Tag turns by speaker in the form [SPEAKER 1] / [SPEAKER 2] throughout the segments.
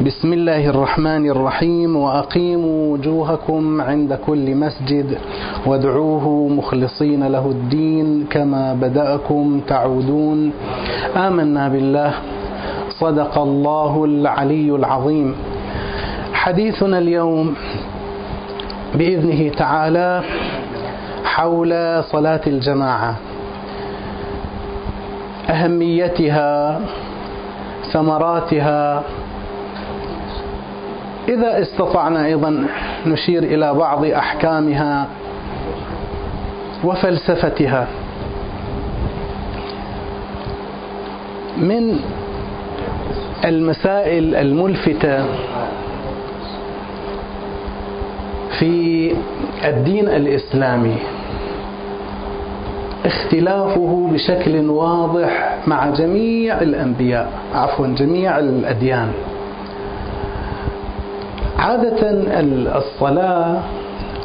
[SPEAKER 1] بسم الله الرحمن الرحيم وأقيموا وجوهكم عند كل مسجد وادعوه مخلصين له الدين كما بدأكم تعودون. آمنا بالله. صدق الله العلي العظيم. حديثنا اليوم بإذنه تعالى حول صلاة الجماعة. أهميتها ثمراتها إذا استطعنا أيضا نشير إلى بعض أحكامها وفلسفتها. من المسائل الملفتة في الدين الإسلامي اختلافه بشكل واضح مع جميع الأنبياء عفوا جميع الأديان. عادة الصلاة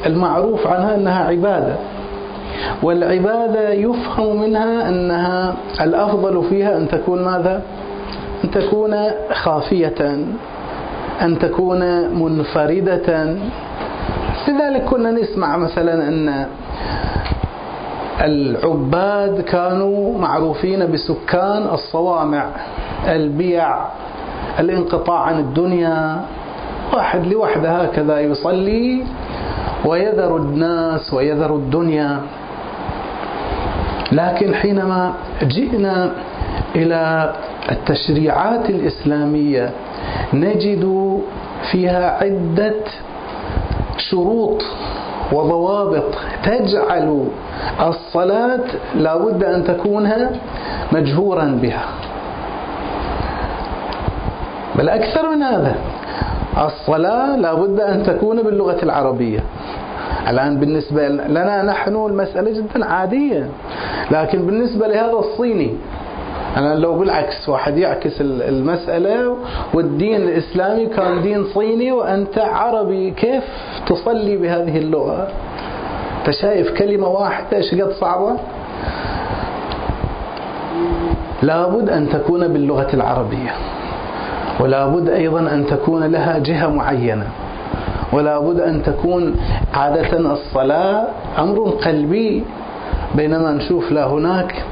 [SPEAKER 1] المعروف عنها أنها عبادة والعبادة يفهم منها أنها الأفضل فيها أن تكون ماذا؟ أن تكون خافية أن تكون منفردة لذلك كنا نسمع مثلا أن العباد كانوا معروفين بسكان الصوامع البيع الانقطاع عن الدنيا واحد لوحده هكذا يصلي ويذر الناس ويذر الدنيا. لكن حينما جئنا إلى التشريعات الإسلامية نجد فيها عدة شروط وضوابط تجعل الصلاة لابد أن تكون مجهورا بها. بل أكثر من هذا الصلاة لابد أن تكون باللغة العربية. الآن بالنسبة لنا نحن المسألة جدا عادية. لكن بالنسبة لهذا الصيني أنا لو بالعكس واحد يعكس المسألة والدين الإسلامي كان دين صيني وأنت عربي كيف تصلي بهذه اللغة؟ أنت شايف كلمة واحدة إيش قد صعبة؟ لابد أن تكون باللغة العربية. ولا بد أيضا أن تكون لها جهة معينة. ولا بد أن تكون عادة الصلاة أمر قلبي بينما نشوف لا هناك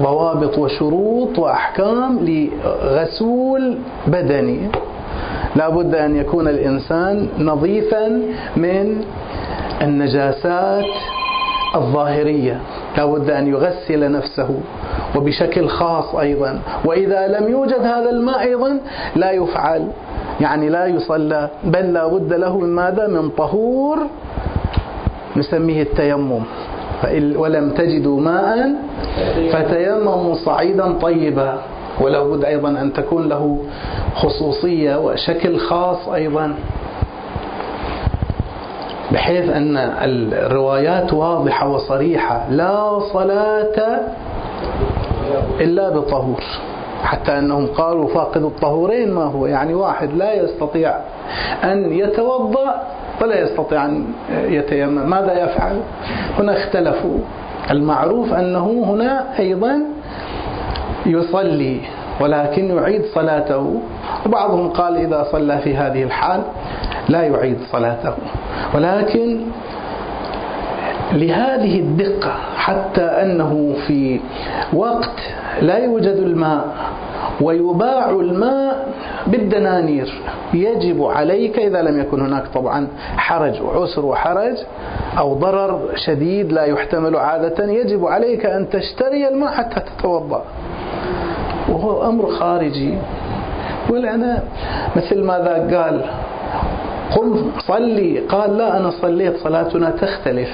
[SPEAKER 1] ضوابط وشروط وأحكام لغسول بدني. لا بد أن يكون الإنسان نظيفا من النجاسات الظاهرية. لا بد أن يغسل نفسه. وبشكل خاص أيضا. وإذا لم يوجد هذا الماء أيضا لا يفعل. يعني لا يصلى. بل لا بد له من ماذا؟ من طهور. نسميه التيمم. ولم تجدوا ماء فتيمموا صعيدا طيبا. ولا بد أيضا أن تكون له خصوصية وشكل خاص أيضا. بحيث أن الروايات واضحة وصريحة. لا صلاة إلا بطهور. حتى أنهم قالوا فاقد الطهورين ما هو؟ يعني واحد لا يستطيع أن يتوضأ ولا يستطيع أن يتيمم. ماذا يفعل؟ هنا اختلفوا. المعروف أنه هنا أيضا يصلي ولكن يعيد صلاته. وبعضهم قال إذا صلى في هذه الحال لا يعيد صلاته. ولكن لهذه الدقة حتى أنه في وقت لا يوجد الماء ويباع الماء بالدنانير. يجب عليك إذا لم يكن هناك طبعا حرج وعسر وحرج أو ضرر شديد لا يحتمل عادة يجب عليك أن تشتري الماء حتى تتوضأ. وهو أمر خارجي. أنا مثل ماذا قال؟ قم صلي. قال لا أنا صليت صلاتنا تختلف.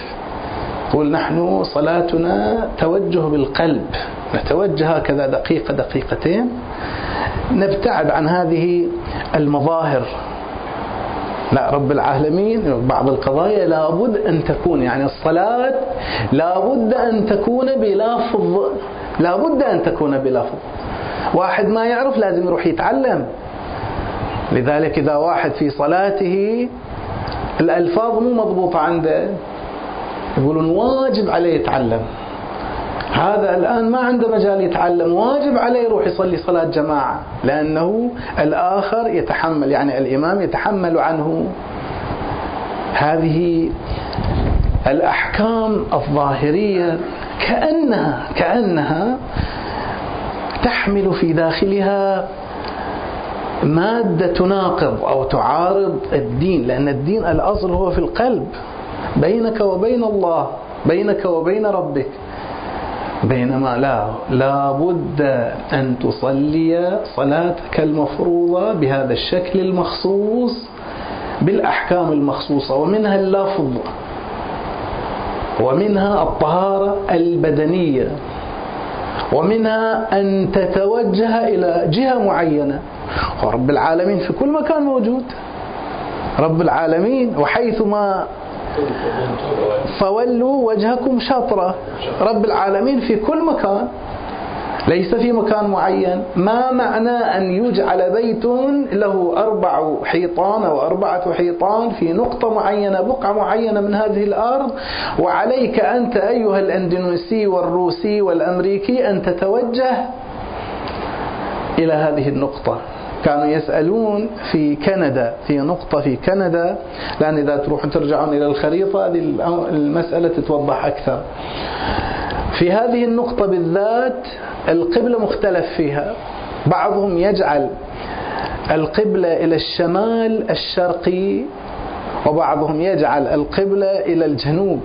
[SPEAKER 1] يقول نحن صلاتنا توجه بالقلب. نتوجه هكذا دقيقة دقيقتين. نبتعد عن هذه المظاهر. لا رب العالمين بعض القضايا لابد أن تكون يعني الصلاة لابد أن تكون بلفظ لابد أن تكون بلفظ واحد ما يعرف لازم يروح يتعلم. لذلك إذا واحد في صلاته الألفاظ مو مضبوطة عنده. يقولون واجب عليه يتعلم. هذا الآن ما عنده مجال يتعلم واجب عليه يروح يصلي صلاة جماعة لأنه الآخر يتحمل يعني الإمام يتحمل عنه. هذه الأحكام الظاهرية كأنها كأنها تحمل في داخلها مادة تناقض أو تعارض الدين لأن الدين الأصل هو في القلب. بينك وبين الله بينك وبين ربك. بينما لا لا بد أن تصلي صلاتك المفروضة بهذا الشكل المخصوص بالأحكام المخصوصة ومنها اللفظ ومنها الطهارة البدنية ومنها أن تتوجه إلى جهة معينة. ورب العالمين في كل مكان موجود. رب العالمين وحيثما فولوا وجهكم شطرة. رب العالمين في كل مكان ليس في مكان معين. ما معنى أن يجعل بيت له أربع حيطان أو أربعة حيطان في نقطة معينة بقعة معينة من هذه الأرض؟ وعليك أنت أيها الأندونيسي والروسي والأمريكي أن تتوجه إلى هذه النقطة. كانوا يسألون في كندا في نقطة في كندا لأن إذا تروحون ترجعون إلى الخريطة هذه المسألة تتوضح أكثر. في هذه النقطة بالذات القبلة مختلف فيها. بعضهم يجعل القبلة إلى الشمال الشرقي وبعضهم يجعل القبلة إلى الجنوب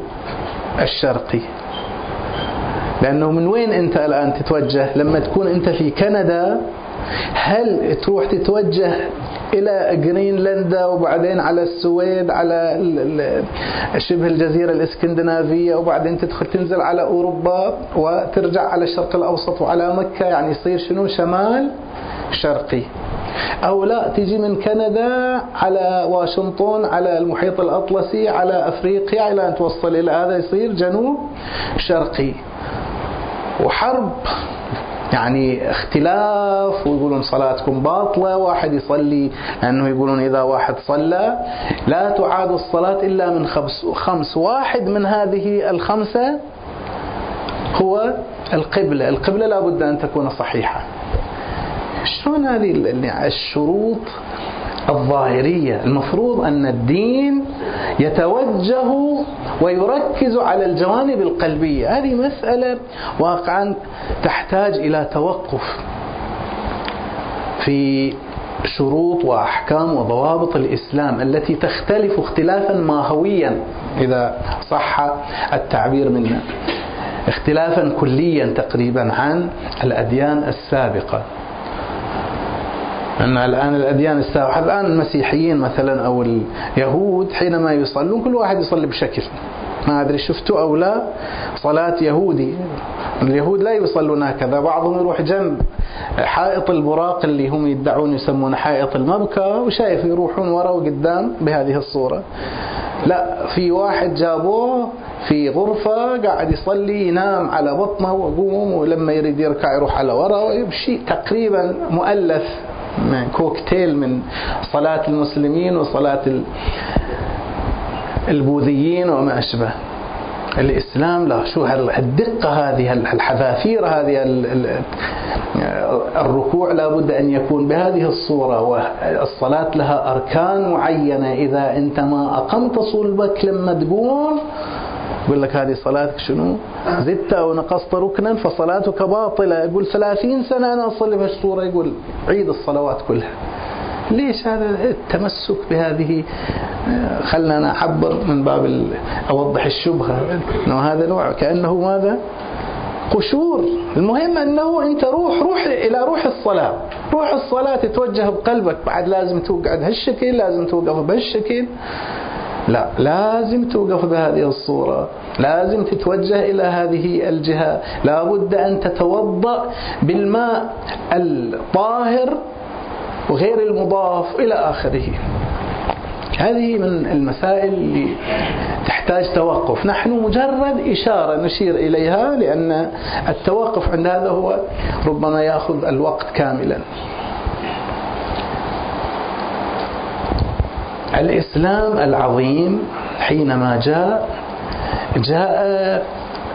[SPEAKER 1] الشرقي. لأنه من وين أنت الآن تتوجه؟ لما تكون أنت في كندا هل تروح تتوجه إلى جرينلندا وبعدين على السويد على شبه الجزيرة الإسكندنافية وبعدين تدخل تنزل على أوروبا وترجع على الشرق الأوسط وعلى مكة؟ يعني يصير شنو؟ شمال شرقي. أو لا تيجي من كندا على واشنطن على المحيط الأطلسي على أفريقيا إلى أن توصل إلى هذا يصير جنوب شرقي. وحرب يعني اختلاف ويقولون صلاتكم باطلة واحد يصلي أنه يقولون إذا واحد صلى لا تعاد الصلاة إلا من خمس, خمس واحد من هذه الخمسة هو القبلة. القبلة لابد أن تكون صحيحة. شلون هذه الشروط؟ الظاهرية. المفروض أن الدين يتوجه ويركز على الجوانب القلبية. هذه مسألة واقعا تحتاج إلى توقف في شروط وأحكام وضوابط الإسلام التي تختلف اختلافا ماهويا إذا صح التعبير منا اختلافا كليا تقريبا عن الأديان السابقة. أن الآن الأديان السابقة الآن المسيحيين مثلا أو اليهود حينما يصلون كل واحد يصلي بشكل. ما أدري شفتوا أو لا صلاة يهودي. اليهود لا يصلون هكذا بعضهم يروح جنب. حائط البراق اللي هم يدعون يسمونه حائط المبكى وشايف يروحون ورا وقدام بهذه الصورة. لا في واحد جابوه في غرفة قاعد يصلي ينام على بطنه ويقوم ولما يريد يركع يروح على ورا شيء تقريبا مؤلف. كوكتيل من صلاة المسلمين وصلاة البوذيين وما أشبه. الإسلام لا شو الدقة هذه الحذافير هذه الركوع لابد أن يكون بهذه الصورة والصلاة لها أركان معينة. إذا أنت ما أقمت صلبك لما تقوم يقول لك هذه صلاتك شنو؟ زدت أو نقصت ركنا فصلاتك باطلة. يقول ثلاثين سنة أنا أصلي بهالصورة يقول عيد الصلوات كلها. ليش هذا التمسك بهذه؟ خلنا أنا أعبر من باب أوضح الشبهة. أنه هذا نوع كأنه ماذا؟ قشور. المهم أنه أنت روح روح إلى روح الصلاة. روح الصلاة تتوجه بقلبك. بعد لازم توقع بهالشكل لازم توقف بهالشكل. لا. لازم توقف بهذه الصورة. لازم تتوجه إلى هذه الجهة. لابد أن تتوضأ بالماء الطاهر وغير المضاف إلى آخره. هذه من المسائل اللي تحتاج توقف. نحن مجرد إشارة نشير إليها لأن التوقف عند هذا هو ربما يأخذ الوقت كاملا. الإسلام العظيم حينما جاء جاء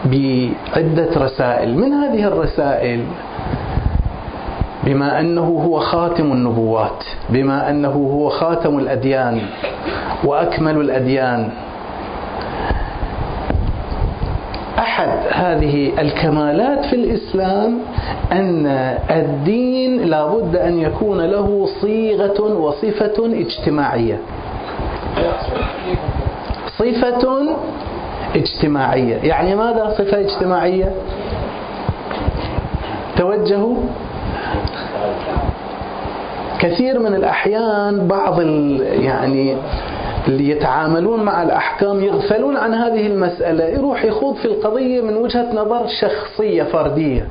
[SPEAKER 1] بعدة رسائل. من هذه الرسائل؟ بما أنه هو خاتم النبوات بما أنه هو خاتم الأديان وأكمل الأديان. أحد هذه الكمالات في الإسلام أن الدين لابد أن يكون له صيغة وصفة اجتماعية. صفة اجتماعية. يعني ماذا صفة اجتماعية؟ توجهوا. كثير من الأحيان بعض يعني اللي يتعاملون مع الأحكام يغفلون عن هذه المسألة. يروح يخوض في القضية من وجهة نظر شخصية فردية.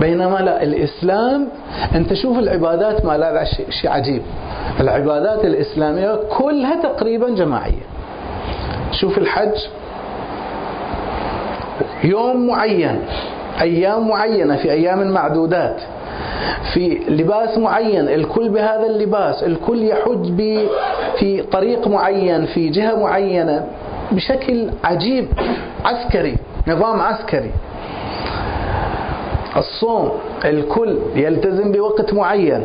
[SPEAKER 1] بينما لا الإسلام أنت شوف العبادات ما لا شيء عجيب. العبادات الإسلامية كلها تقريبا جماعية. شوف الحج. يوم معين أيام معينة في أيام معدودات. في لباس معين الكل بهذا اللباس الكل يحج في طريق معين في جهة معينة بشكل عجيب عسكري نظام عسكري. الصوم الكل يلتزم بوقت معين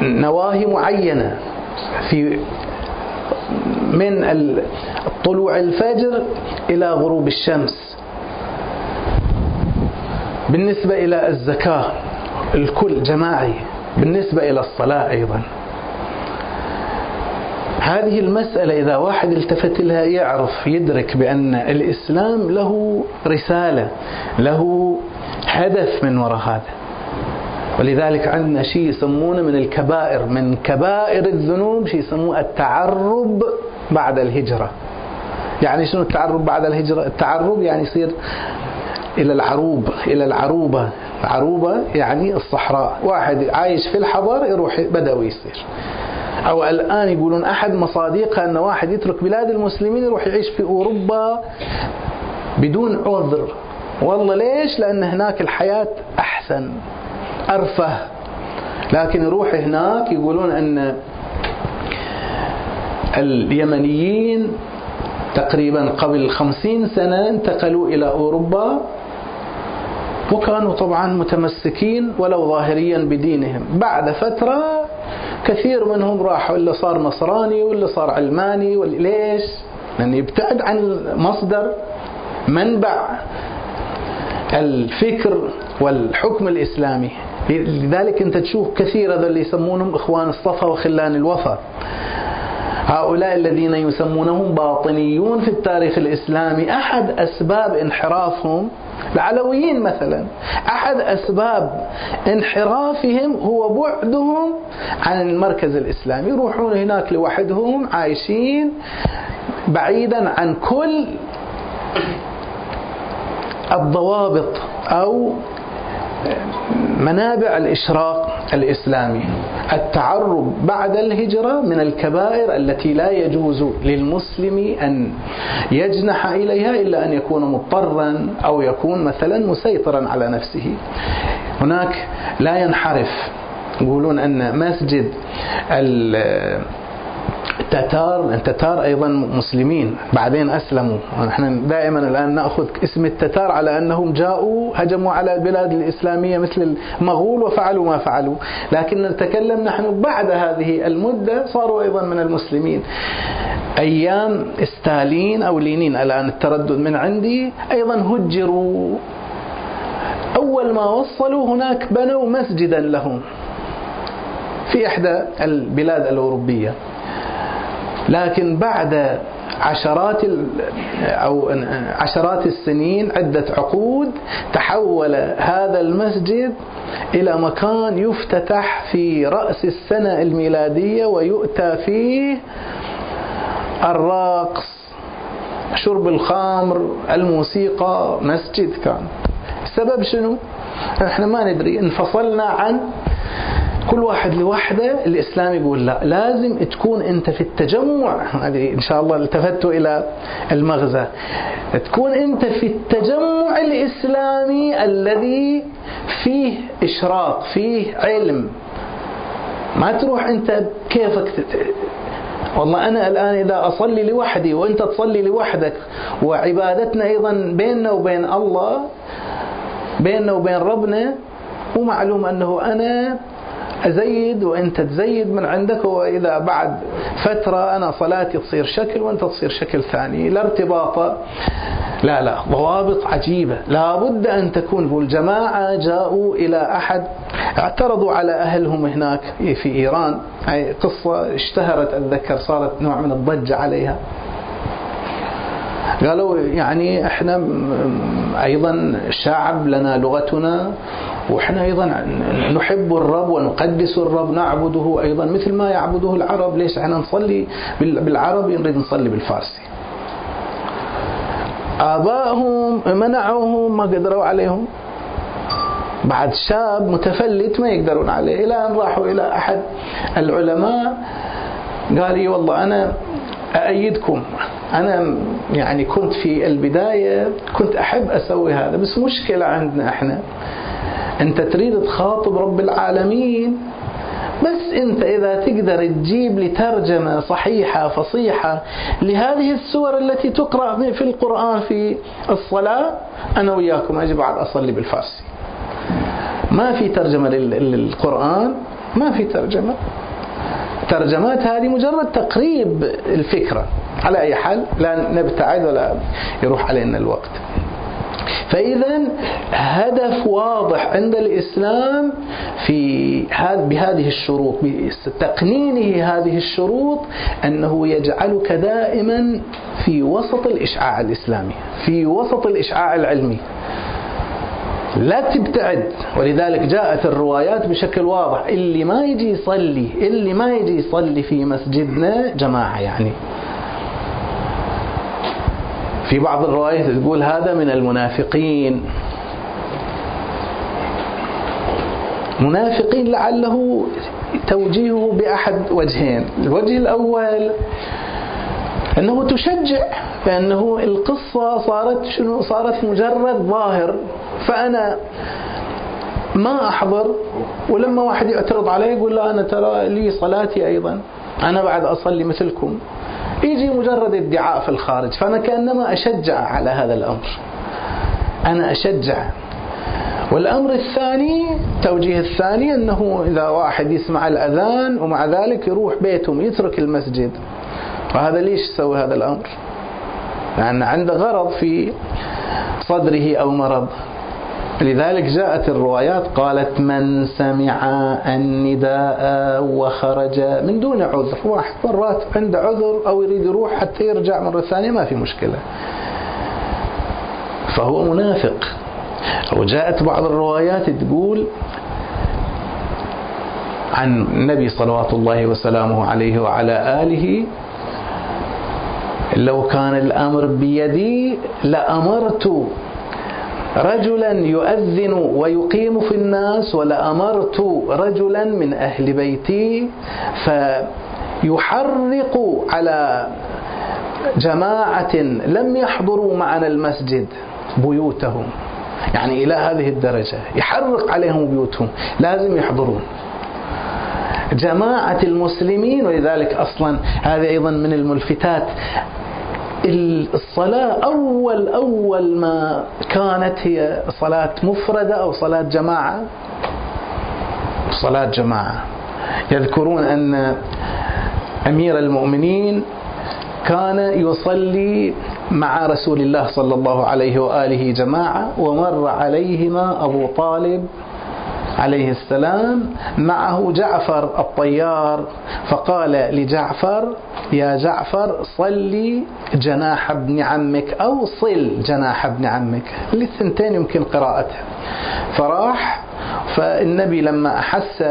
[SPEAKER 1] بنواهي معينة. في من طلوع الفجر إلى غروب الشمس. بالنسبة إلى الزكاة الكل جماعي. بالنسبة إلى الصلاة أيضا. هذه المسألة إذا واحد التفت لها يعرف يدرك بأن الإسلام له رسالة له هدف من وراء هذا. ولذلك عندنا شيء يسمونه من الكبائر من كبائر الذنوب شيء يسموه التعرب بعد الهجرة. يعني شنو التعرب بعد الهجرة؟ التعرب يعني يصير إلى العروب إلى العروبة. عروبة يعني الصحراء. واحد عايش في الحضر يروح بدوي يصير. أو الآن يقولون أحد مصادقها أن واحد يترك بلاد المسلمين يروح يعيش في أوروبا بدون عذر. والله ليش؟ لأن هناك الحياة أحسن أرفه. لكن يروح هناك يقولون أن اليمنيين تقريبا قبل خمسين سنة انتقلوا إلى أوروبا. وكانوا طبعا متمسكين ولو ظاهريا بدينهم. بعد فترة كثير منهم راحوا اللي صار نصراني واللي صار علماني ليش؟ لأن يبتعد عن مصدر منبع الفكر والحكم الإسلامي. لذلك أنت تشوف كثير هذا اللي يسمونهم إخوان الصفا وخلان الوفا. هؤلاء الذين يسمونهم باطنيون في التاريخ الإسلامي. أحد أسباب انحرافهم العلويين مثلا. أحد أسباب انحرافهم هو بعدهم عن المركز الإسلامي. يروحون هناك لوحدهم عايشين بعيدا عن كل الضوابط أو منابع الإشراق. الإسلامي. التعرب بعد الهجرة من الكبائر التي لا يجوز للمسلم أن يجنح إليها إلا أن يكون مضطرا أو يكون مثلا مسيطرا على نفسه. هناك لا ينحرف. يقولون أن مسجد التتار التتار أيضا مسلمين بعدين أسلموا. نحن دائما الآن نأخذ اسم التتار على أنهم جاءوا هجموا على البلاد الإسلامية مثل المغول وفعلوا ما فعلوا. لكن نتكلم نحن بعد هذه المدة صاروا أيضا من المسلمين. أيام ستالين أو لينين الآن التردد من عندي أيضا هجروا. أول ما وصلوا هناك بنوا مسجدا لهم في إحدى البلاد الأوروبية. لكن بعد عشرات أو عشرات السنين عدة عقود تحول هذا المسجد إلى مكان يفتتح في رأس السنة الميلادية ويؤتى فيه الرقص شرب الخمر الموسيقى مسجد كان السبب شنو؟ إحنا ما ندري انفصلنا عن كل واحد لوحده الإسلام يقول لا. لازم تكون أنت في التجمع. إن شاء الله التفتوا إلى المغزى. تكون أنت في التجمع الإسلامي الذي فيه إشراق فيه علم. ما تروح أنت كيفك والله أنا الآن إذا أصلي لوحدي وأنت تصلي لوحدك وعبادتنا أيضا بيننا وبين الله بيننا وبين ربنا ومعلوم أنه أنا أزيد وأنت تزيد من عندك وإذا بعد فترة أنا صلاتي تصير شكل وأنت تصير شكل ثاني. لا ارتباط لا لا ضوابط عجيبة. لا بد أن تكون. والجماعة جاءوا إلى أحد اعترضوا على أهلهم هناك في إيران. هي قصة اشتهرت أتذكر صارت نوع من الضجة عليها. قالوا يعني إحنا أيضا شعب لنا لغتنا وإحنا أيضا نحب الرب ونقدس الرب نعبده أيضا مثل ما يعبده العرب. ليش؟ إحنا نصلي بالعربي نريد نصلي بالفارسي. آبائهم منعوهم ما قدروا عليهم. بعد شاب متفلت ما يقدرون عليه. إلى أن راحوا إلى أحد العلماء قال لي والله أنا أأيدكم. أنا يعني كنت في البداية كنت أحب أسوي هذا بس مشكلة عندنا إحنا أنت تريد تخاطب رب العالمين. بس أنت إذا تقدر تجيب لي ترجمة صحيحة فصيحة لهذه السور التي تقرأ في القرآن في الصلاة أنا وياكم أجي بعد أصلي بالفارسي. ما في ترجمة للقرآن ما في ترجمة. ترجمات هذه مجرد تقريب الفكرة. على أي حال لا نبتعد ولا يروح علينا الوقت. فإذا هدف واضح عند الإسلام في بهذه الشروط بتقنينه هذه الشروط أنه يجعلك دائما في وسط الإشعاع الإسلامي في وسط الإشعاع العلمي. لا تبتعد. ولذلك جاءت الروايات بشكل واضح اللي ما يجي يصلي اللي ما يجي يصلي في مسجدنا جماعة يعني. في بعض الروايات تقول هذا من المنافقين. منافقين لعله توجيهه بأحد وجهين. الوجه الأول أنه تشجع لأنه القصة صارت شنو؟ صارت مجرد ظاهر. فأنا ما أحضر ولما واحد يعترض علي يقول لا أنا ترى لي صلاتي أيضا. أنا بعد أصلي مثلكم. يجي مجرد ادعاء في الخارج فأنا كأنما أشجع على هذا الأمر. أنا أشجع. والأمر الثاني توجيه الثاني أنه إذا واحد يسمع الأذان ومع ذلك يروح بيتهم يترك المسجد. وهذا ليش سوي هذا الأمر؟ لأن عنده غرض في صدره أو مرض. لذلك جاءت الروايات قالت من سمع النداء وخرج من دون عذر واحد مرات عنده عذر أو يريد يروح حتى يرجع مرة ثانية ما في مشكلة. فهو منافق. وجاءت بعض الروايات تقول عن النبي صلوات الله وسلامه عليه وعلى آله لو كان الأمر بيدي لأمرت رجلا يؤذن ويقيم في الناس ولأمرت رجلا من أهل بيتي فيحرق على جماعة لم يحضروا معنا المسجد بيوتهم. يعني إلى هذه الدرجة يحرق عليهم بيوتهم لازم يحضرون. جماعة المسلمين ولذلك أصلا هذه أيضا من الملفتات الصلاة أول أول ما كانت هي صلاة مفردة أو صلاة جماعة. صلاة جماعة. يذكرون أن أمير المؤمنين كان يصلي مع رسول الله صلى الله عليه وآله جماعة ومر عليهما أبو طالب عليه السلام معه جعفر الطيار. فقال لجعفر يا جعفر صلي جناح ابن عمك أو صل جناح ابن عمك. للثنتين يمكن قراءتها فراح فالنبي لما أحس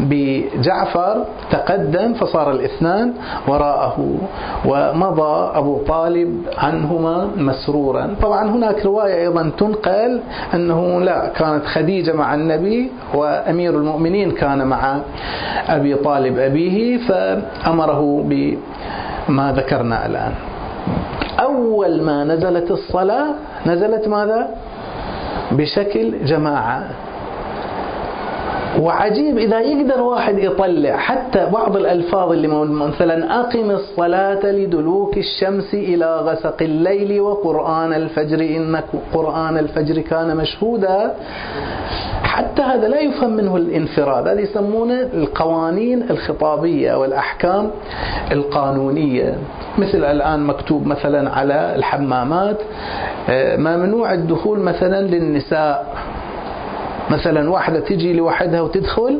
[SPEAKER 1] بجعفر تقدم فصار الاثنان وراءه ومضى أبو طالب عنهما مسرورا. طبعا هناك رواية أيضا تنقل أنه لا كانت خديجة مع النبي وأمير المؤمنين كان مع أبي طالب أبيه فأمره بما ذكرنا الآن. أول ما نزلت الصلاة نزلت ماذا؟ بشكل جماعة. وعجيب إذا يقدر واحد يطلع حتى بعض الألفاظ اللي مثلا أقم الصلاة لدلوك الشمس إلى غسق الليل وقرآن الفجر إن قرآن الفجر كان مشهودا. حتى هذا لا يفهم منه الانفراد. هذا يسمونه القوانين الخطابية والأحكام القانونية. مثل الآن مكتوب مثلا على الحمامات آه، ممنوع الدخول مثلا للنساء. مثلا واحدة تجي لوحدها وتدخل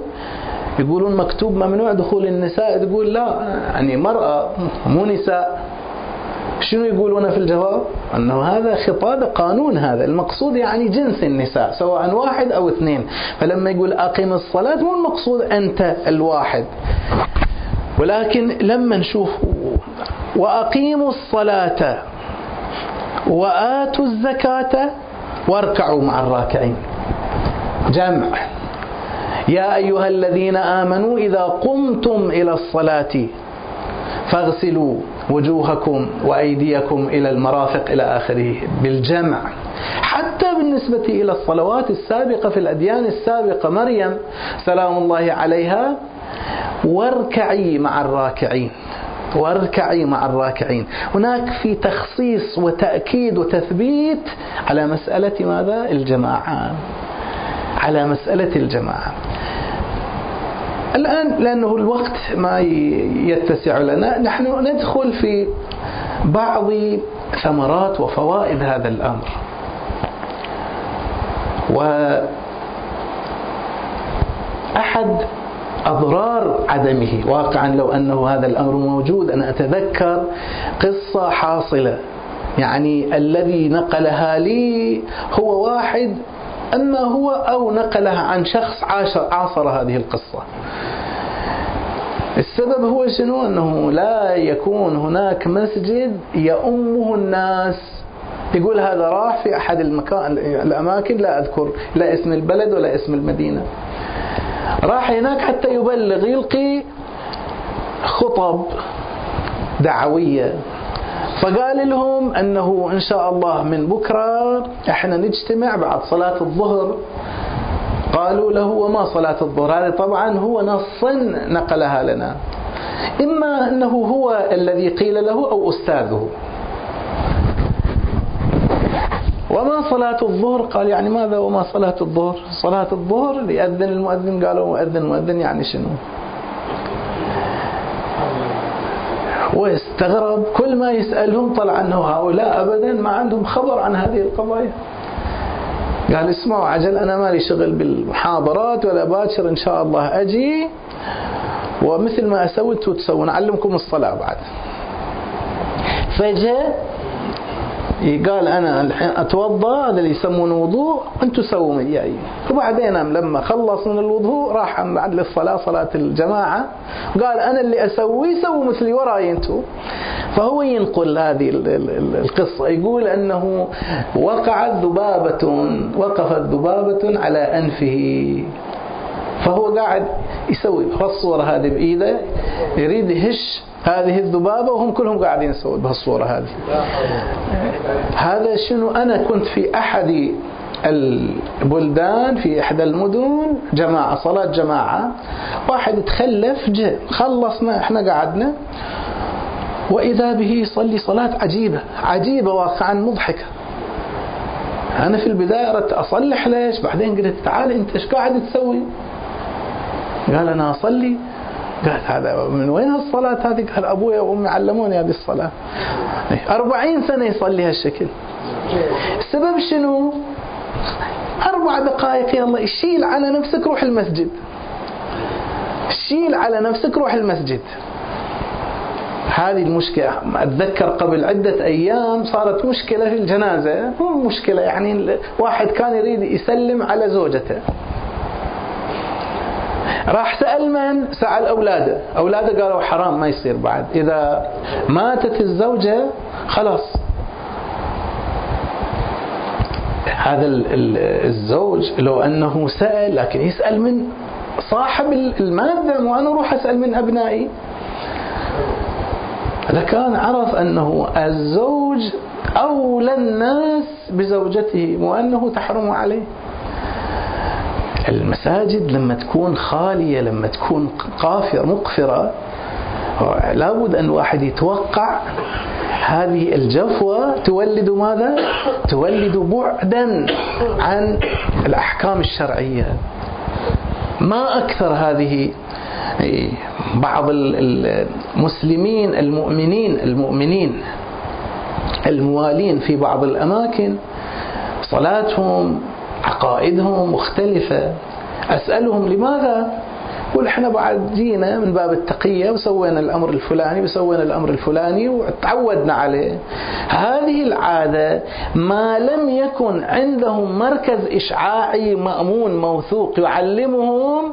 [SPEAKER 1] يقولون مكتوب ممنوع دخول النساء تقول لا يعني مرأة مو نساء. شنو يقولون في الجواب؟ أنه هذا خطاب قانون هذا المقصود يعني جنس النساء سواء واحد أو اثنين. فلما يقول أقم الصلاة مو المقصود أنت الواحد. ولكن لما نشوف وأقيموا الصلاة وآتوا الزكاة واركعوا مع الراكعين. جمع. يا أيها الذين آمنوا إذا قمتم إلى الصلاة فاغسلوا وجوهكم وأيديكم إلى المرافق إلى آخره بالجمع. حتى بالنسبة إلى الصلوات السابقة في الأديان السابقة مريم سلام الله عليها واركعي مع الراكعين. واركعي مع الراكعين. هناك في تخصيص وتأكيد وتثبيت على مسألة ماذا؟ الجماعة. على مسألة الجماعة. الآن لأنه الوقت ما يتسع لنا نحن ندخل في بعض ثمرات وفوائد هذا الأمر. وأحد أضرار عدمه واقعا لو أنه هذا الأمر موجود أنا أتذكر قصة حاصلة. يعني الذي نقلها لي هو واحد أما هو أو نقلها عن شخص عاصر هذه القصة. السبب هو شنو؟ أنه لا يكون هناك مسجد يؤمه الناس. يقول هذا راح في أحد المكان الأماكن لا أذكر لا اسم البلد ولا اسم المدينة. راح هناك حتى يبلغ يلقي خطب دعوية. فقال لهم أنه إن شاء الله من بكرة إحنا نجتمع بعد صلاة الظهر. قالوا له وما صلاة الظهر؟ هذه طبعا هو نصا نقلها لنا. إما أنه هو الذي قيل له أو أستاذه. وما صلاة الظهر؟ قال يعني ماذا وما صلاة الظهر؟ صلاة الظهر ليأذن المؤذن؟ قالوا مؤذن مؤذن يعني شنو؟ واستغرب كل ما يسألهم طلع أنه هؤلاء أبدا ما عندهم خبر عن هذه القضايا. قال اسمعوا عجل أنا مالي شغل بالمحاضرات ولا باكر إن شاء الله أجي ومثل ما أسوي أنتم تسوون أعلمكم الصلاة بعد. فجاء قال أنا الحين أتوضأ هذا اللي يسمونه وضوء أنتم سووا وياي وبعدين لما خلص من الوضوء راح بعد للصلاة صلاة الجماعة. قال أنا اللي اسويه سووا مثلي وراي أنتم فهو ينقل هذه القصة. يقول أنه وقعت ذبابة وقفت ذبابة على أنفه. فهو قاعد يسوي الصورة هذه بإيده يريد يهش هذه الذبابة وهم كلهم قاعدين يسوون بهالصورة هذه. هذا شنو؟ أنا كنت في أحد البلدان في إحدى المدن جماعة صلاة جماعة. واحد تخلف جاء خلصنا إحنا قعدنا. وإذا به يصلي صلاة عجيبة عجيبة واقعا مضحكة. أنا في البداية أردت أصلح ليش؟ بعدين قلت تعال أنت إيش قاعد تسوي؟ قال أنا أصلي. قال هذا من وين هالصلاة هذه؟ قال أبوي وأمي علموني هذه الصلاة. أربعين سنة يصلي هالشكل. السبب شنو؟ أربع دقائق يلا شيل على نفسك روح المسجد. شيل على نفسك روح المسجد. هذه المشكلة. أتذكر قبل عدة أيام صارت مشكلة في الجنازة. مو مشكلة يعني واحد كان يريد يسلم على زوجته. راح سأل من؟ سأل أولاده. أولاده قالوا حرام ما يصير بعد. إذا ماتت الزوجة خلاص. هذا الزوج لو أنه سأل لكن يسأل من صاحب المادة وأنا أروح أسأل من أبنائي. إذا كان عرف أنه الزوج أولى الناس بزوجته وأنه تحرم عليه. المساجد لما تكون خالية لما تكون قافرة مقفرة لابد أن الواحد يتوقع هذه الجفوة تولد ماذا؟ تولد بعدا عن الأحكام الشرعية ما أكثر هذه بعض المسلمين المؤمنين المؤمنين الموالين في بعض الأماكن صلاتهم عقائدهم مختلفة. أسألهم لماذا؟ يقول إحنا بعد جينا من باب التقية وسوينا الأمر الفلاني وسوينا الأمر الفلاني وتعودنا عليه. هذه العادة ما لم يكن عندهم مركز إشعاعي مأمون موثوق يعلمهم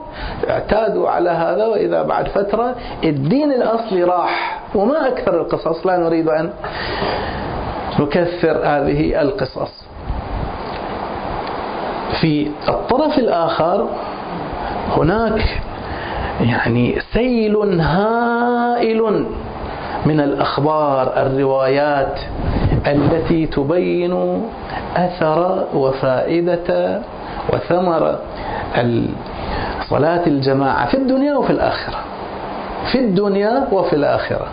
[SPEAKER 1] اعتادوا على هذا وإذا بعد فترة الدين الأصلي راح. وما أكثر القصص لا نريد أن نكثر هذه القصص. في الطرف الآخر هناك يعني سيل هائل من الأخبار الروايات التي تبين أثر وفائدة وثمر صلاة الجماعة في الدنيا وفي الآخرة. في الدنيا وفي الآخرة.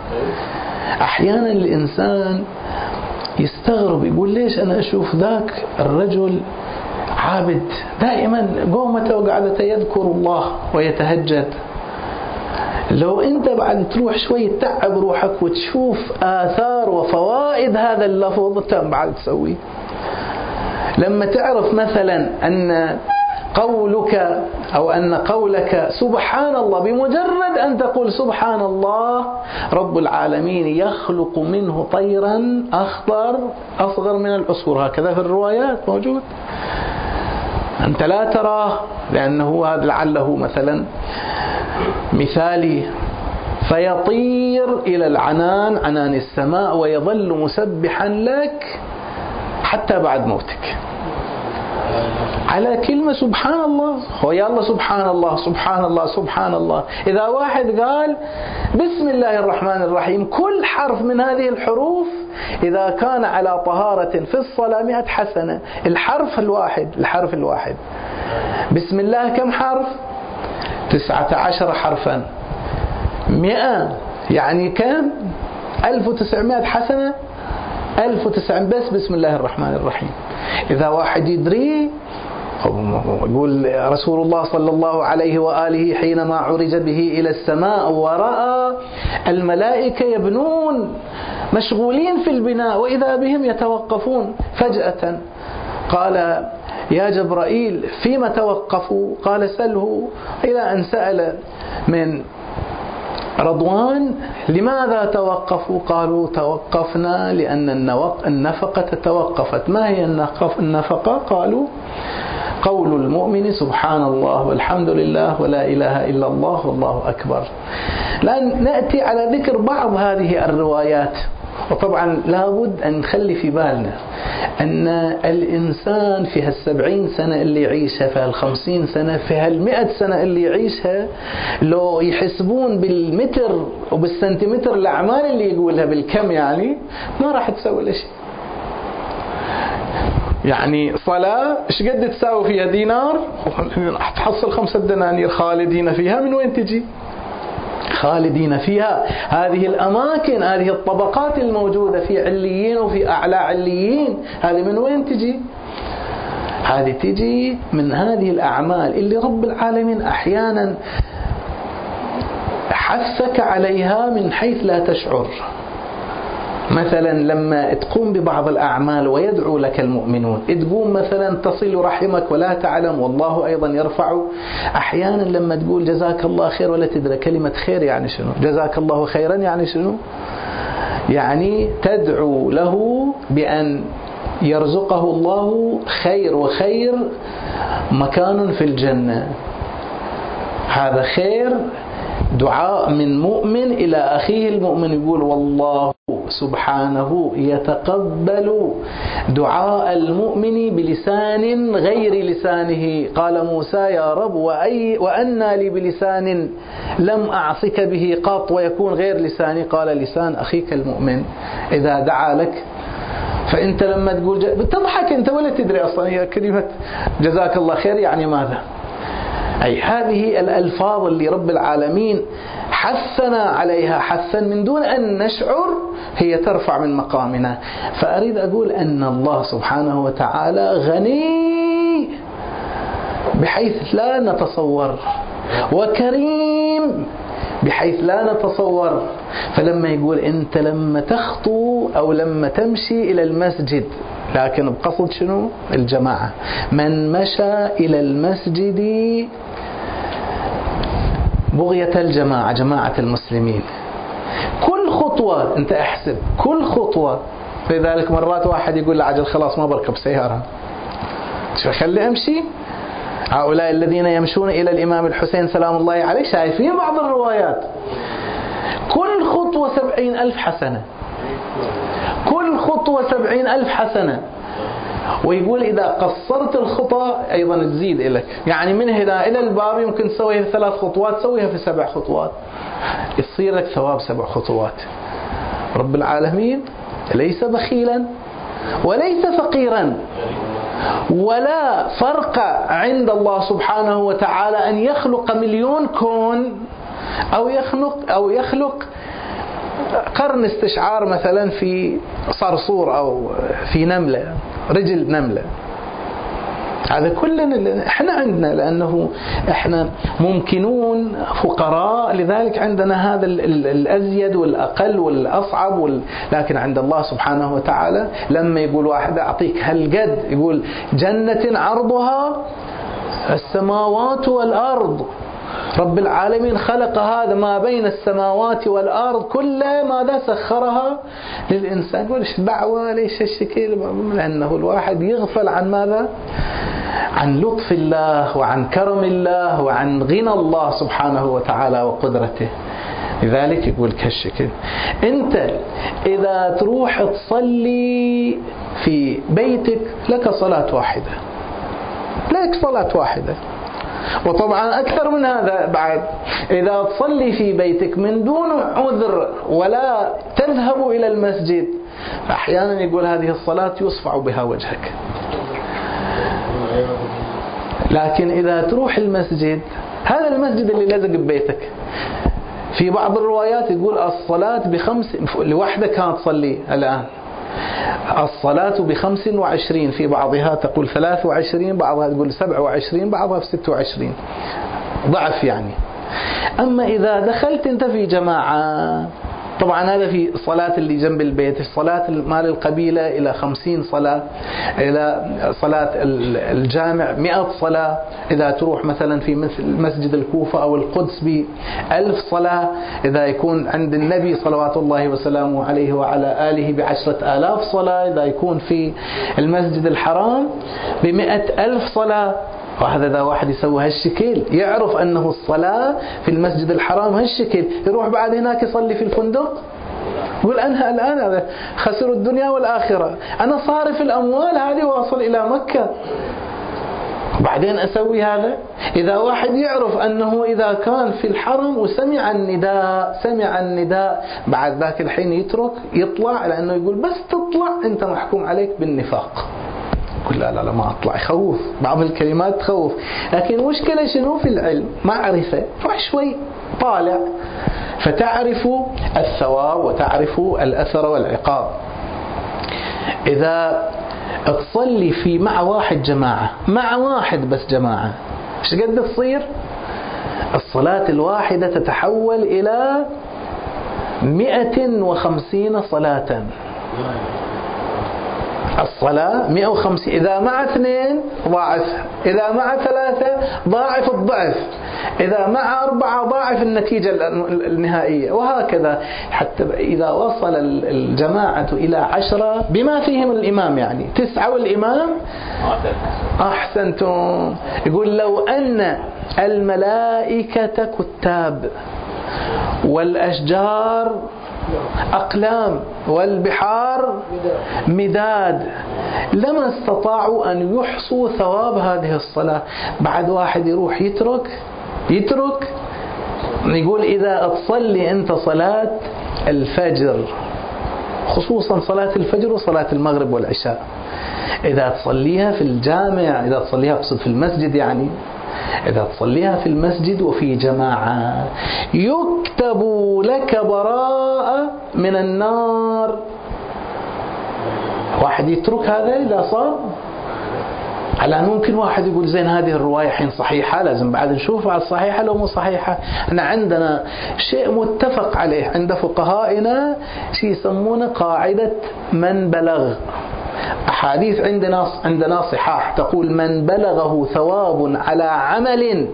[SPEAKER 1] أحيانا الإنسان يستغرب يقول ليش أنا أشوف ذاك الرجل عابد. دائما قومته وقعدته يذكر الله ويتهجد. لو انت بعد تروح شوي تتعب روحك وتشوف آثار وفوائد هذا اللفظ انت بعد تسوي لما تعرف مثلا أن قولك أو أن قولك سبحان الله بمجرد أن تقول سبحان الله رب العالمين يخلق منه طيرا أخضر أصغر من العصفور. هكذا في الروايات موجود. أنت لا تراه لأنه هذا لعله مثلا مثالي. فيطير إلى العنان عنان السماء ويظل مسبحا لك حتى بعد موتك. على كلمة سبحان الله. هو يلا سبحان الله سبحان الله سبحان الله. إذا واحد قال بسم الله الرحمن الرحيم كل حرف من هذه الحروف إذا كان على طهارة في الصلاة مئة حسنة. الحرف الواحد الحرف الواحد. بسم الله كم حرف؟ تسعة عشر حرفا. مئة يعني كم؟ ألف وتسعمائة حسنة. ألف وتسعمائة بس بسم الله الرحمن الرحيم. إذا واحد يدري يقول رسول الله صلى الله عليه وآله حينما عرج به إلى السماء ورأى الملائكة يبنون مشغولين في البناء وإذا بهم يتوقفون فجأة قال يا جبرائيل فيما توقفوا؟ قال سله إلى أن سأل من رضوان لماذا توقفوا؟ قالوا توقفنا لأن النفقة توقفت. ما هي النفقة؟ قالوا قول المؤمن سبحان الله والحمد لله ولا إله إلا الله والله أكبر. الآن نأتي على ذكر بعض هذه الروايات. وطبعا لابد أن نخلي في بالنا أن الإنسان في هالسبعين سنة اللي يعيشها في هالخمسين سنة في هالمئة سنة اللي يعيشها لو يحسبون بالمتر وبالسنتيمتر الأعمال اللي يقولها بالكم يعني ما راح تسوي شيء. يعني صلاة إيش قد تساوي فيها؟ دينار؟ تحصل خمسة دنانير خالدين فيها. من وين تجي؟ خالدين فيها. هذه الأماكن هذه الطبقات الموجودة في عليين وفي أعلى عليين هذه من وين تجي؟ هذه تجي من هذه الأعمال اللي رب العالمين أحيانا حثك عليها من حيث لا تشعر. مثلا لما تقوم ببعض الأعمال ويدعو لك المؤمنون تقوم مثلا تصل رحمك ولا تعلم والله أيضا يرفع. أحيانا لما تقول جزاك الله خير ولا تدري كلمة خير يعني شنو؟ جزاك الله خيرا يعني شنو؟ يعني تدعو له بأن يرزقه الله خير وخير مكان في الجنة. هذا خير دعاء من مؤمن إلى أخيه المؤمن يقول والله سبحانه يتقبل دعاء المؤمن بلسان غير لسانه. قال موسى يا رب وأي وأنا لي بلسان لم أعصك به قط ويكون غير لساني. قال لسان أخيك المؤمن. إذا دعا لك فأنت لما تقول بتضحك أنت ولا تدري أصلا هي كلمة جزاك الله خير. يعني ماذا؟ أي هذه الألفاظ اللي رب العالمين حثنا عليها حثا من دون أن نشعر هي ترفع من مقامنا. فأريد أقول أن الله سبحانه وتعالى غني بحيث لا نتصور وكريم بحيث لا نتصور. فلما يقول أنت لما تخطو أو لما تمشي إلى المسجد لكن بقصد شنو؟ الجماعة. من مشى إلى المسجد بغية الجماعة جماعة المسلمين. كل خطوة أنت أحسب كل خطوة. لذلك مرات واحد يقول لا عجل خلاص ما بركب سيارة. شو خلي أمشي؟ هؤلاء الذين يمشون إلى الإمام الحسين سلام الله عليه شايفين بعض الروايات. كل خطوة سبعين ألف حسنة. كل خطوة سبعين ألف حسنة. ويقول إذا قصرت الخطى أيضا تزيد لك يعني من هنا إلى الباب يمكن تسويها في ثلاث خطوات تسويها في سبع خطوات. يصير لك ثواب سبع خطوات. رب العالمين ليس بخيلا وليس فقيرا. ولا فرق عند الله سبحانه وتعالى أن يخلق مليون كون أو يخلق أو يخلق قرن استشعار مثلا في صرصور أو في نملة. رجل نملة. هذا كلنا إحنا عندنا لأنه إحنا ممكنون فقراء لذلك عندنا هذا الأزيد والأقل والأصعب وال... لكن عند الله سبحانه وتعالى لما يقول واحد أعطيك هالقد يقول جنة عرضها السماوات والأرض. رب العالمين خلق هذا ما بين السماوات والأرض كلها ماذا سخرها للإنسان؟ يقول إيش دعوة ليش الشكل؟ لأنه الواحد يغفل عن ماذا؟ عن لطف الله وعن كرم الله وعن غنى الله سبحانه وتعالى وقدرته. لذلك يقول كالشكل أنت إذا تروح تصلي في بيتك لك صلاة واحدة. لك صلاة واحدة. وطبعا أكثر من هذا بعد. إذا تصلي في بيتك من دون عذر ولا تذهب إلى المسجد أحيانا يقول هذه الصلاة يصفع بها وجهك. لكن إذا تروح المسجد هذا المسجد اللي لزق ببيتك. في بعض الروايات يقول الصلاة بخمس لوحدك كانت تصلي الآن. الصلاة بخمس وعشرين في بعضها تقول ثلاث وعشرين بعضها تقول سبع وعشرين بعضها في ست وعشرين. ضعف يعني. أما إذا دخلت أنت في جماعة طبعا هذا في صلاة اللي جنب البيت الصلاة مال القبيلة إلى خمسين صلاة إلى صلاة الجامع مئة صلاة. إذا تروح مثلا في مثل مسجد الكوفة أو القدس بألف صلاة إذا يكون عند النبي صلوات الله وسلامه عليه وعلى آله بعشرة آلاف صلاة. إذا يكون في المسجد الحرام بمئة ألف صلاة. وهذا إذا واحد يسوي هالشكل يعرف أنه الصلاة في المسجد الحرام هالشكل يروح بعد هناك يصلي في الفندق؟ يقول أنا الآن خسر الدنيا والآخرة أنا صارف الأموال هذه وأصل إلى مكة. بعدين أسوي هذا؟ إذا واحد يعرف أنه إذا كان في الحرم وسمع النداء سمع النداء بعد ذاك الحين يترك يطلع لأنه يقول بس تطلع أنت محكوم عليك بالنفاق. يقول لا لا لا ما أطلع. يخوف. بعض الكلمات تخوف. لكن المشكلة شنو في العلم؟ معرفة. فشوي طالع. فتعرف الثواب وتعرف الأثر والعقاب. إذا تصلي في مع واحد جماعة مع واحد بس جماعة إيش قد تصير؟ الصلاة الواحدة تتحول إلى مئة وخمسين صلاة. الصلاة 150 إذا مع اثنين ضاعف إذا مع ثلاثة ضاعف الضعف إذا مع أربعة ضاعف النتيجة النهائية وهكذا حتى إذا وصل الجماعة إلى عشرة بما فيهم الإمام يعني تسعة والإمام أحسنتم. يقول لو أن الملائكة كتاب والأشجار أقلام والبحار مداد. لما استطاعوا أن يحصوا ثواب هذه الصلاة. بعد واحد يروح يترك يترك يقول إذا تصلي أنت صلاة الفجر خصوصا صلاة الفجر وصلاة المغرب والعشاء. إذا تصليها في الجامع إذا تصليها أقصد في المسجد يعني إذا تصليها في المسجد وفي جماعة يكتب لك براءة من النار. واحد يترك هذا إذا صار على ممكن واحد يقول زين هذه الرواية حين صحيحة لازم بعد نشوف على الصحيحة لو مو صحيحة. إحنا عندنا شيء متفق عليه عند فقهائنا شيء يسمونه قاعدة من بلغ. أحاديث عندنا عندنا صحاح تقول من بلغه ثواب على عمل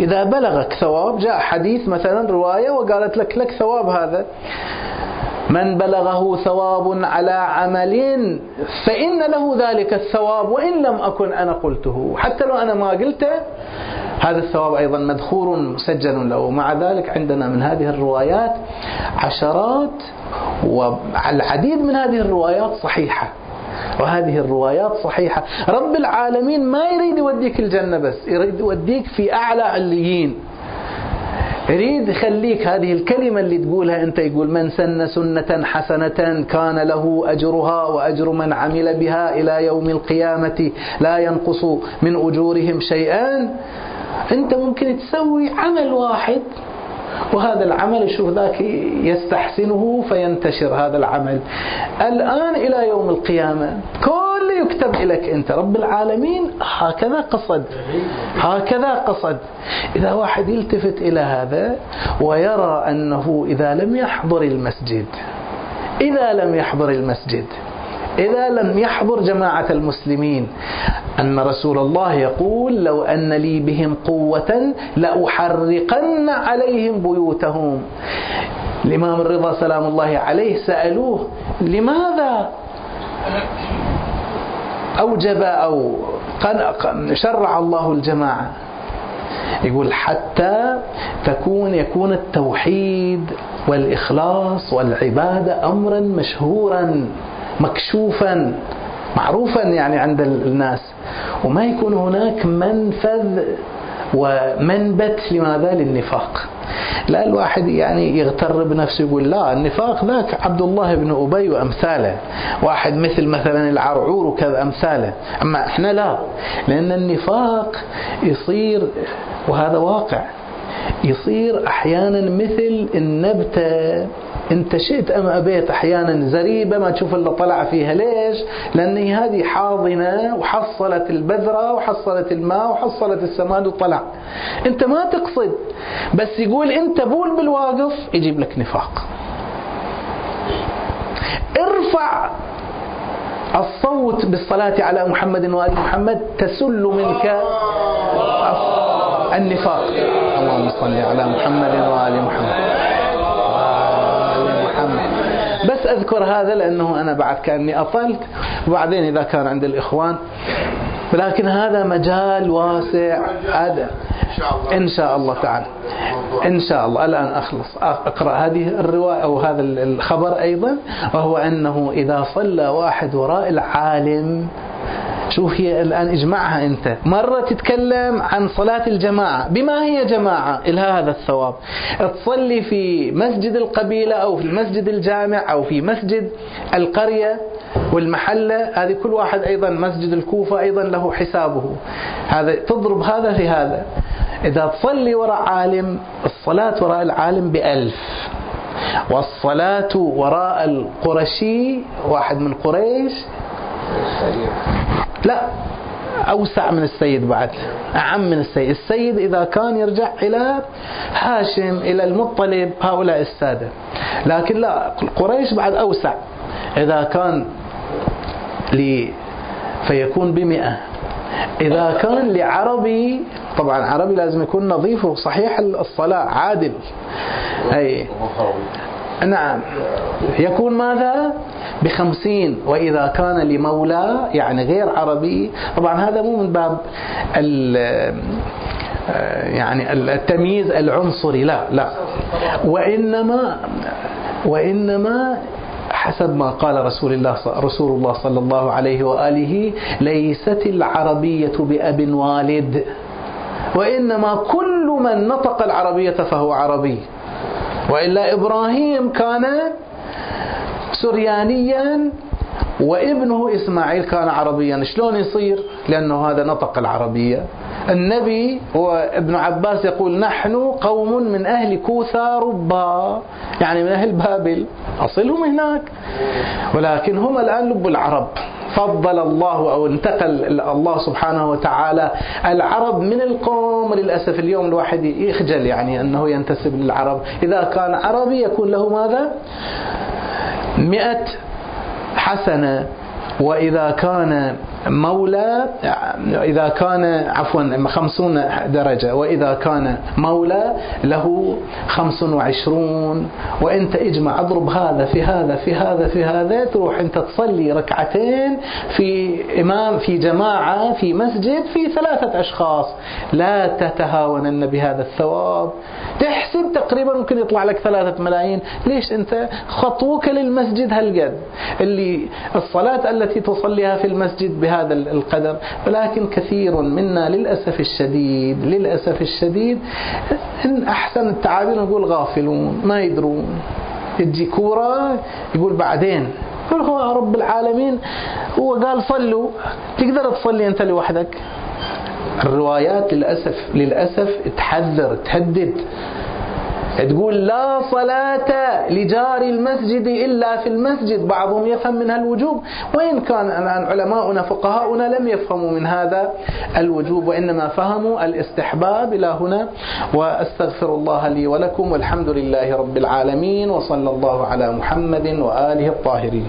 [SPEAKER 1] إذا بلغك ثواب جاء حديث مثلا رواية وقالت لك لك ثواب هذا. من بلغه ثواب على عمل فإن له ذلك الثواب وإن لم أكن أنا قلته. حتى لو أنا ما قلته هذا الثواب أيضا مدخور مسجل له. مع ذلك عندنا من هذه الروايات عشرات والعديد من هذه الروايات صحيحة. وهذه الروايات صحيحة. رب العالمين ما يريد يوديك الجنة بس يريد يوديك في أعلى عليين. يريد يخليك هذه الكلمة اللي تقولها أنت يقول من سن سنة حسنة كان له أجرها وأجر من عمل بها إلى يوم القيامة لا ينقص من أجورهم شيئا. أنت ممكن تسوي عمل واحد وهذا العمل يشوف ذاك يستحسنه فينتشر هذا العمل. الآن إلى يوم القيامة كل يكتب لك أنت رب العالمين هكذا قصد هكذا قصد. إذا واحد يلتفت إلى هذا ويرى أنه إذا لم يحضر المسجد إذا لم يحضر المسجد إذا لم يحضر جماعة المسلمين أن رسول الله يقول لو أن لي بهم قوة لأحرقن عليهم بيوتهم. الإمام الرضا سلام الله عليه سألوه لماذا أوجب أو شرع الله الجماعة؟ يقول حتى تكون يكون التوحيد والإخلاص والعبادة أمرا مشهورا مكشوفا. معروفا يعني عند الناس. وما يكون هناك منفذ ومنبت لماذا؟ للنفاق. لا الواحد يعني يغتر بنفسه يقول لا النفاق ذاك عبد الله بن أبي وأمثاله. واحد مثل مثلا العرعور وكذا أمثاله. أما إحنا لا لأن النفاق يصير وهذا واقع يصير أحيانا مثل النبتة. انت شئت ام ابيت أحيانا زريبة ما تشوف إلا طلع فيها ليش؟ لأن هذه حاضنة وحصلت البذرة وحصلت الماء وحصلت السماد وطلع. انت ما تقصد بس يقول انت بول بالواقف يجيب لك نفاق. ارفع الصوت بالصلاة على محمد وآل محمد تسل منك النفاق اللهم صل على محمد وآل محمد بس أذكر هذا لأنه أنا بعد كأني أطلت. وبعدين إذا كان عند الإخوان. لكن هذا مجال واسع. هذا. إن شاء الله تعالى. إن شاء الله. الآن أخلص. أقرأ هذه الرواية أو هذا الخبر أيضا. وهو أنه إذا صلى واحد وراء العالم شوف هي الآن اجمعها أنت؟ مرة تتكلم عن صلاة الجماعة. بما هي جماعة؟ إلها هذا الثواب. تصلي في مسجد القبيلة أو في المسجد الجامع أو في مسجد القرية والمحلة. هذه كل واحد أيضا مسجد الكوفة أيضا له حسابه. هذا تضرب هذا في هذا. إذا تصلي وراء عالم الصلاة وراء العالم بألف. والصلاة وراء القرشي واحد من قريش. لا. أوسع من السيد بعد أعم من السيد. السيد إذا كان يرجع إلى هاشم إلى المطلب هؤلاء السادة. لكن لا قريش بعد أوسع. إذا كان لي فيكون بمئة. إذا كان لعربي طبعا عربي لازم يكون نظيف وصحيح الصلاة عادل. أي نعم. يكون ماذا؟ بخمسين وإذا كان لمولى يعني غير عربي. طبعا هذا مو من باب يعني التمييز العنصري لا لا. وإنما وإنما حسب ما قال رسول الله رسول الله صلى الله عليه وآله ليست العربية بأب والد. وإنما كل من نطق العربية فهو عربي. وإلا إبراهيم كان سريانيا وابنه إسماعيل كان عربيا. شلون يصير؟ لأنه هذا نطق العربية. النبي وابن عباس يقول نحن قوم من أهل كوثا ربا. يعني من أهل بابل. أصلهم هناك. ولكن هم الآن لب العرب. فضل الله أو انتقل الله سبحانه وتعالى. العرب من القوم للأسف اليوم الواحد يخجل يعني أنه ينتسب للعرب. إذا كان عربي يكون له ماذا؟ مئة حسنة وإذا كان مولى إذا كان عفوا خمسون درجة وإذا كان مولى له خمس وعشرون. وإنت إجمع اضرب هذا في هذا في هذا في هذا تروح أنت تصلي ركعتين في إمام في جماعة في مسجد في ثلاثة أشخاص. لا تتهاونن بهذا الثواب. تحسب تقريبا ممكن يطلع لك ثلاثة ملايين. ليش أنت؟ خطوك للمسجد هالقد. اللي الصلاة التي تصليها في المسجد بها بهذا القدر ولكن كثير منا للأسف الشديد للأسف الشديد إن أحسن التعابير نقول غافلون ما يدرون. تجي كورة يقول بعدين يقول هو رب العالمين هو قال صلوا تقدر تصلي أنت لوحدك؟ الروايات للأسف للأسف تحذر تهدد. تقول لا صلاة لجار المسجد إلا في المسجد. بعضهم يفهم منها الوجوب. وإن كان الآن علماؤنا فقهاؤنا لم يفهموا من هذا الوجوب وإنما فهموا الاستحباب إلى هنا. وأستغفر الله لي ولكم والحمد لله رب العالمين وصلى الله على محمد وآله الطاهرين.